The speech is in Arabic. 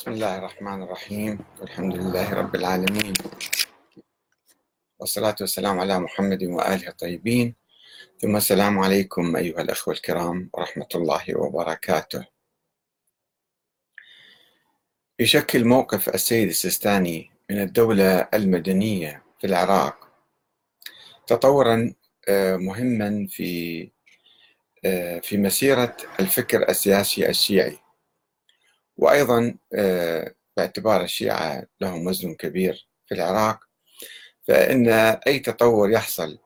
بسم الله الرحمن الرحيم. والحمد لله رب العالمين. والصلاة والسلام على محمد وآله الطيبين. ثم السلام عليكم أيها الأخوة الكرام ورحمة الله وبركاته. يشكل موقف السيد السيستاني من الدولة المدنية في العراق تطورا آه، مهما في آه، في مسيرة الفكر السياسي الشيعي. وأيضا آه، باعتبار الشيعة لهم وزن كبير في العراق فإن أي تطور يحصل